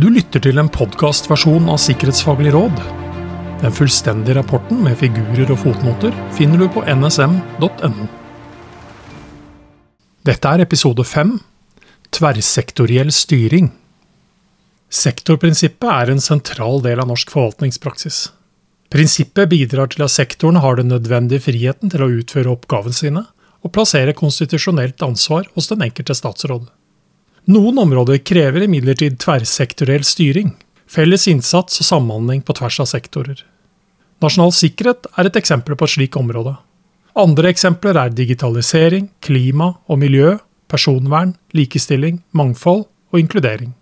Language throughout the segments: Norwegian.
Du lytter til en podkastversjon av Sikkerhetsfaglig råd. Den fullstendige rapporten med figurer og fotnoter finner du på nsm.no. Dette er episode fem Tverrsektoriell styring. Sektorprinsippet er en sentral del av norsk forvaltningspraksis. Prinsippet bidrar til at sektoren har den nødvendige friheten til å utføre oppgavene sine, og plassere konstitusjonelt ansvar hos den enkelte statsråd. Noen områder krever imidlertid tverrsektoriell styring, felles innsats og samhandling på tvers av sektorer. Nasjonal sikkerhet er et eksempel på et slikt område. Andre eksempler er digitalisering, klima og miljø, personvern, likestilling, mangfold og inkludering.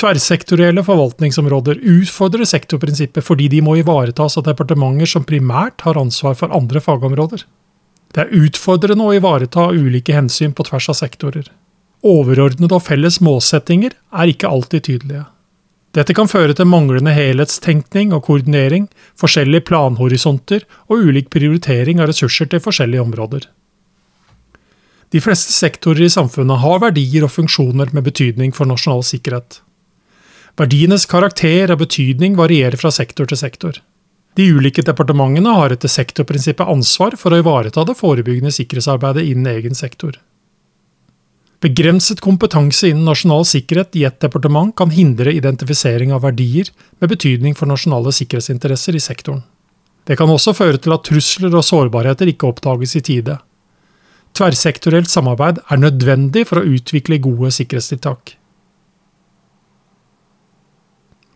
Tverrsektorielle forvaltningsområder utfordrer sektorprinsippet fordi de må ivaretas av departementer som primært har ansvar for andre fagområder. Det er utfordrende å ivareta ulike hensyn på tvers av sektorer. Overordnede og felles målsettinger er ikke alltid tydelige. Dette kan føre til manglende helhetstenkning og koordinering, forskjellige planhorisonter og ulik prioritering av ressurser til forskjellige områder. De fleste sektorer i samfunnet har verdier og funksjoner med betydning for nasjonal sikkerhet. Verdienes karakter og betydning varierer fra sektor til sektor. De ulike departementene har etter sektorprinsippet ansvar for å ivareta det forebyggende sikkerhetsarbeidet innen egen sektor. Begrenset kompetanse innen nasjonal sikkerhet i et departement kan hindre identifisering av verdier med betydning for nasjonale sikkerhetsinteresser i sektoren. Det kan også føre til at trusler og sårbarheter ikke oppdages i tide. Tverrsektorielt samarbeid er nødvendig for å utvikle gode sikkerhetstiltak.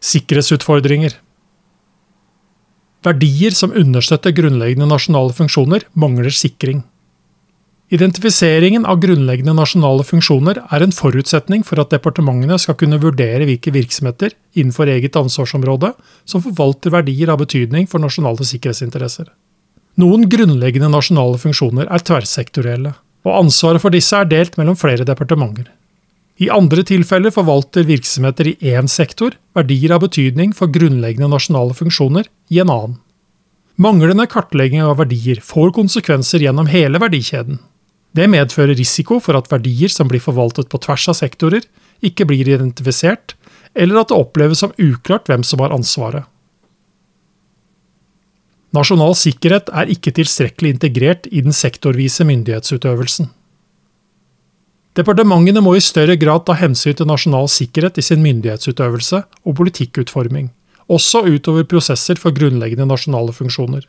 Sikkerhetsutfordringer Verdier som understøtter grunnleggende nasjonale funksjoner, mangler sikring. Identifiseringen av grunnleggende nasjonale funksjoner er en forutsetning for at departementene skal kunne vurdere hvilke virksomheter innenfor eget ansvarsområde som forvalter verdier av betydning for nasjonale sikkerhetsinteresser. Noen grunnleggende nasjonale funksjoner er tverrsektorielle, og ansvaret for disse er delt mellom flere departementer. I andre tilfeller forvalter virksomheter i én sektor verdier av betydning for grunnleggende nasjonale funksjoner i en annen. Manglende kartlegging av verdier får konsekvenser gjennom hele verdikjeden. Det medfører risiko for at verdier som blir forvaltet på tvers av sektorer, ikke blir identifisert, eller at det oppleves som uklart hvem som har ansvaret. Nasjonal sikkerhet er ikke tilstrekkelig integrert i den sektorvise myndighetsutøvelsen. Departementene må i større grad ta hensyn til nasjonal sikkerhet i sin myndighetsutøvelse og politikkutforming, også utover prosesser for grunnleggende nasjonale funksjoner.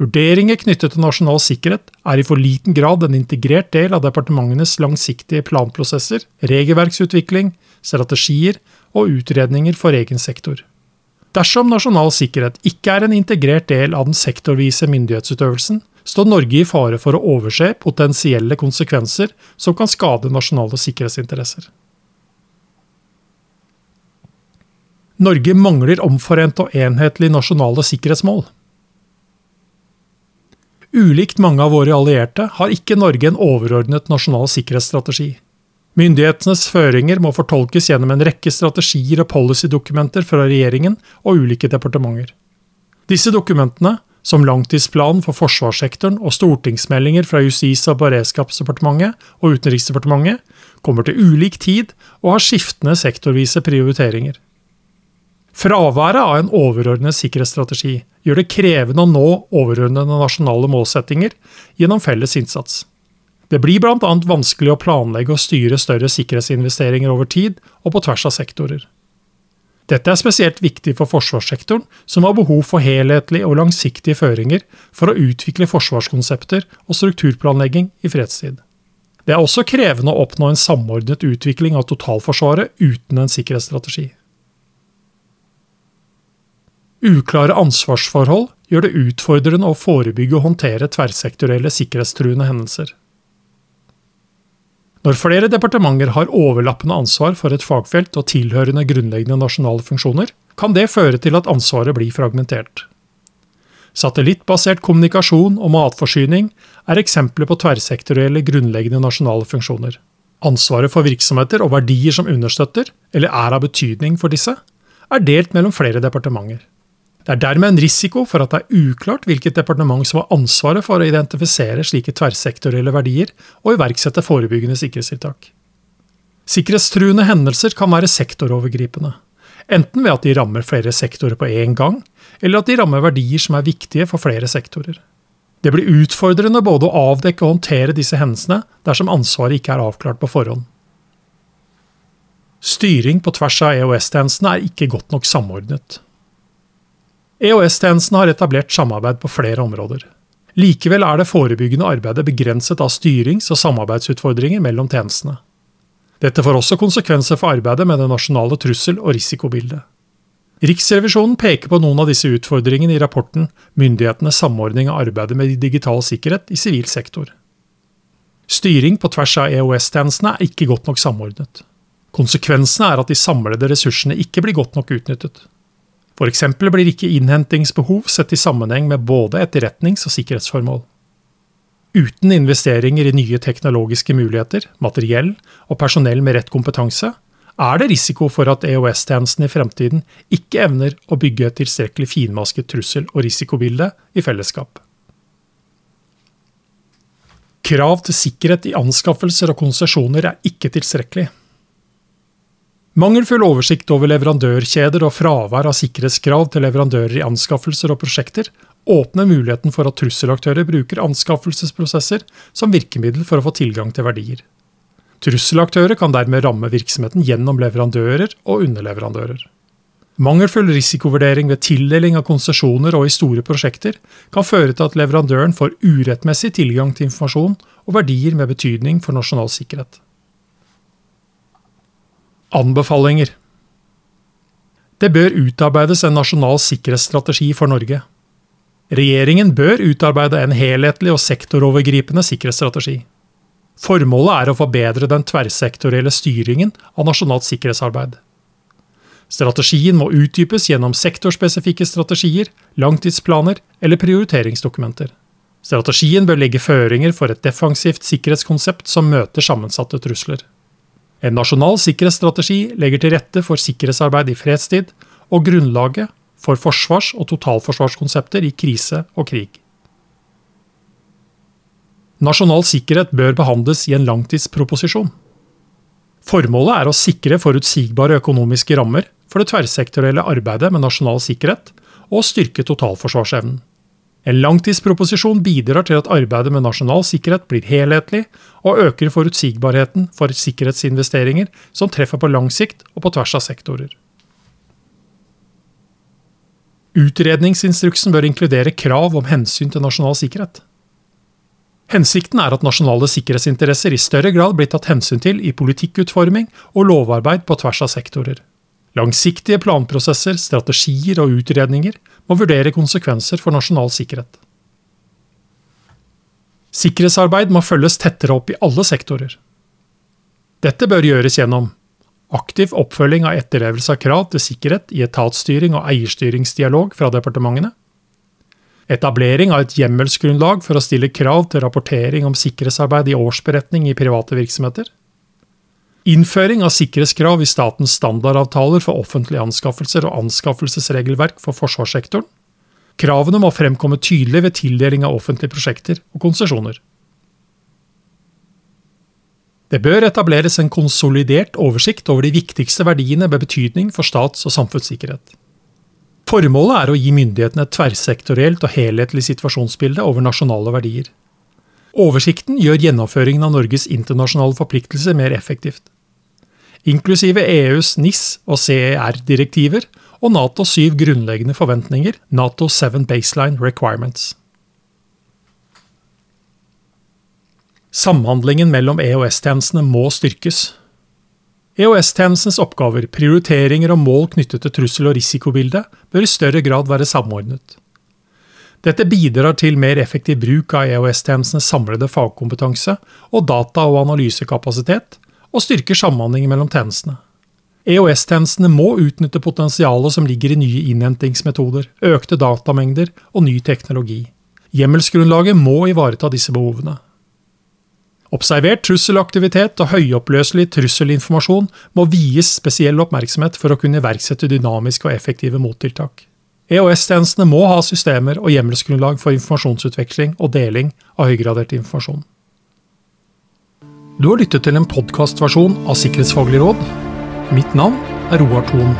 Vurderinger knyttet til nasjonal sikkerhet er i for liten grad en integrert del av departementenes langsiktige planprosesser, regelverksutvikling, strategier og utredninger for egen sektor. Dersom nasjonal sikkerhet ikke er en integrert del av den sektorvise myndighetsutøvelsen, står Norge i fare for å overse potensielle konsekvenser som kan skade nasjonale sikkerhetsinteresser. Norge mangler omforente og enhetlige nasjonale sikkerhetsmål. Ulikt mange av våre allierte har ikke Norge en overordnet nasjonal sikkerhetsstrategi. Myndighetenes føringer må fortolkes gjennom en rekke strategier og policydokumenter fra regjeringen og ulike departementer. Disse dokumentene, som langtidsplanen for forsvarssektoren og stortingsmeldinger fra Justis- og beredskapsdepartementet og Utenriksdepartementet, kommer til ulik tid og har skiftende sektorvise prioriteringer. Fraværet av en overordnet sikkerhetsstrategi gjør det krevende å nå overordnede nasjonale målsettinger gjennom felles innsats. Det blir bl.a. vanskelig å planlegge og styre større sikkerhetsinvesteringer over tid og på tvers av sektorer. Dette er spesielt viktig for forsvarssektoren, som har behov for helhetlige og langsiktige føringer for å utvikle forsvarskonsepter og strukturplanlegging i fredstid. Det er også krevende å oppnå en samordnet utvikling av totalforsvaret uten en sikkerhetsstrategi. Uklare ansvarsforhold gjør det utfordrende å forebygge og håndtere tverrsektorielle sikkerhetstruende hendelser. Når flere departementer har overlappende ansvar for et fagfelt og tilhørende grunnleggende nasjonale funksjoner, kan det føre til at ansvaret blir fragmentert. Satellittbasert kommunikasjon og matforsyning er eksempler på tverrsektorielle grunnleggende nasjonale funksjoner. Ansvaret for virksomheter og verdier som understøtter, eller er av betydning for disse, er delt mellom flere departementer. Det er dermed en risiko for at det er uklart hvilket departement som har ansvaret for å identifisere slike tverrsektorielle verdier og iverksette forebyggende sikkerhetstiltak. Sikkerhetstruende hendelser kan være sektorovergripende, enten ved at de rammer flere sektorer på én gang, eller at de rammer verdier som er viktige for flere sektorer. Det blir utfordrende både å avdekke og håndtere disse hendelsene dersom ansvaret ikke er avklart på forhånd. Styring på tvers av EOS-tjenestene er ikke godt nok samordnet. EOS-tjenesten har etablert samarbeid på flere områder. Likevel er det forebyggende arbeidet begrenset av styrings- og samarbeidsutfordringer mellom tjenestene. Dette får også konsekvenser for arbeidet med det nasjonale trussel- og risikobildet. Riksrevisjonen peker på noen av disse utfordringene i rapporten Myndighetenes samordning av arbeidet med digital sikkerhet i sivil sektor. Styring på tvers av EOS-tjenestene er ikke godt nok samordnet. Konsekvensene er at de samlede ressursene ikke blir godt nok utnyttet. F.eks. blir ikke innhentingsbehov sett i sammenheng med både etterretnings- og sikkerhetsformål. Uten investeringer i nye teknologiske muligheter, materiell og personell med rett kompetanse, er det risiko for at EOS-tjenesten i fremtiden ikke evner å bygge et tilstrekkelig finmasket trussel- og risikobilde i fellesskap. Krav til sikkerhet i anskaffelser og konsesjoner er ikke tilstrekkelig. Mangelfull oversikt over leverandørkjeder og fravær av sikkerhetskrav til leverandører i anskaffelser og prosjekter åpner muligheten for at trusselaktører bruker anskaffelsesprosesser som virkemiddel for å få tilgang til verdier. Trusselaktører kan dermed ramme virksomheten gjennom leverandører og underleverandører. Mangelfull risikovurdering ved tildeling av konsesjoner og i store prosjekter kan føre til at leverandøren får urettmessig tilgang til informasjon og verdier med betydning for nasjonal sikkerhet. Anbefalinger Det bør utarbeides en nasjonal sikkerhetsstrategi for Norge. Regjeringen bør utarbeide en helhetlig og sektorovergripende sikkerhetsstrategi. Formålet er å forbedre den tverrsektorielle styringen av nasjonalt sikkerhetsarbeid. Strategien må utdypes gjennom sektorspesifikke strategier, langtidsplaner eller prioriteringsdokumenter. Strategien bør legge føringer for et defensivt sikkerhetskonsept som møter sammensatte trusler. En nasjonal sikkerhetsstrategi legger til rette for sikkerhetsarbeid i fredstid og grunnlaget for forsvars- og totalforsvarskonsepter i krise og krig. Nasjonal sikkerhet bør behandles i en langtidsproposisjon. Formålet er å sikre forutsigbare økonomiske rammer for det tverrsektorielle arbeidet med nasjonal sikkerhet, og styrke totalforsvarsevnen. En langtidsproposisjon bidrar til at arbeidet med nasjonal sikkerhet blir helhetlig, og øker forutsigbarheten for sikkerhetsinvesteringer som treffer på lang sikt og på tvers av sektorer. Utredningsinstruksen bør inkludere krav om hensyn til nasjonal sikkerhet. Hensikten er at nasjonale sikkerhetsinteresser i større grad blir tatt hensyn til i politikkutforming og lovarbeid på tvers av sektorer. Langsiktige planprosesser, strategier og utredninger må vurdere konsekvenser for nasjonal sikkerhet. Sikkerhetsarbeid må følges tettere opp i alle sektorer. Dette bør gjøres gjennom aktiv oppfølging av etterlevelse av krav til sikkerhet i etatsstyring og eierstyringsdialog fra departementene, Etablering av et hjemmelsgrunnlag for å stille krav til rapportering om sikkerhetsarbeid i årsberetning i private virksomheter. Innføring av sikkerhetskrav i statens standardavtaler for offentlige anskaffelser og anskaffelsesregelverk for forsvarssektoren. Kravene må fremkomme tydelig ved tildeling av offentlige prosjekter og konsesjoner. Det bør etableres en konsolidert oversikt over de viktigste verdiene med betydning for stats- og samfunnssikkerhet. Formålet er å gi myndighetene et tverrsektorielt og helhetlig situasjonsbilde over nasjonale verdier. Oversikten gjør gjennomføringen av Norges internasjonale forpliktelser mer effektivt. Inklusive EUs NIS- og CER-direktiver og Natos syv grunnleggende forventninger, Nato 7 Baseline Requirements. Samhandlingen mellom EOS-tjenestene må styrkes. EOS-tjenestens oppgaver, prioriteringer og mål knyttet til trussel- og risikobildet bør i større grad være samordnet. Dette bidrar til mer effektiv bruk av EOS-tjenestenes samlede fagkompetanse og data- og analysekapasitet, og styrker samhandlingen mellom tjenestene. EOS-tjenestene må utnytte potensialet som ligger i nye innhentingsmetoder, økte datamengder og ny teknologi. Hjemmelsgrunnlaget må ivareta disse behovene. Observert trusselaktivitet og høyoppløselig trusselinformasjon må vies spesiell oppmerksomhet for å kunne iverksette dynamiske og effektive mottiltak. EOS-tjenestene må ha systemer og hjemmelsgrunnlag for informasjonsutveksling og deling av høygradert informasjon. Du har lyttet til en podkastversjon av Sikkerhetsfaglig råd. Mitt navn er Roar Thon.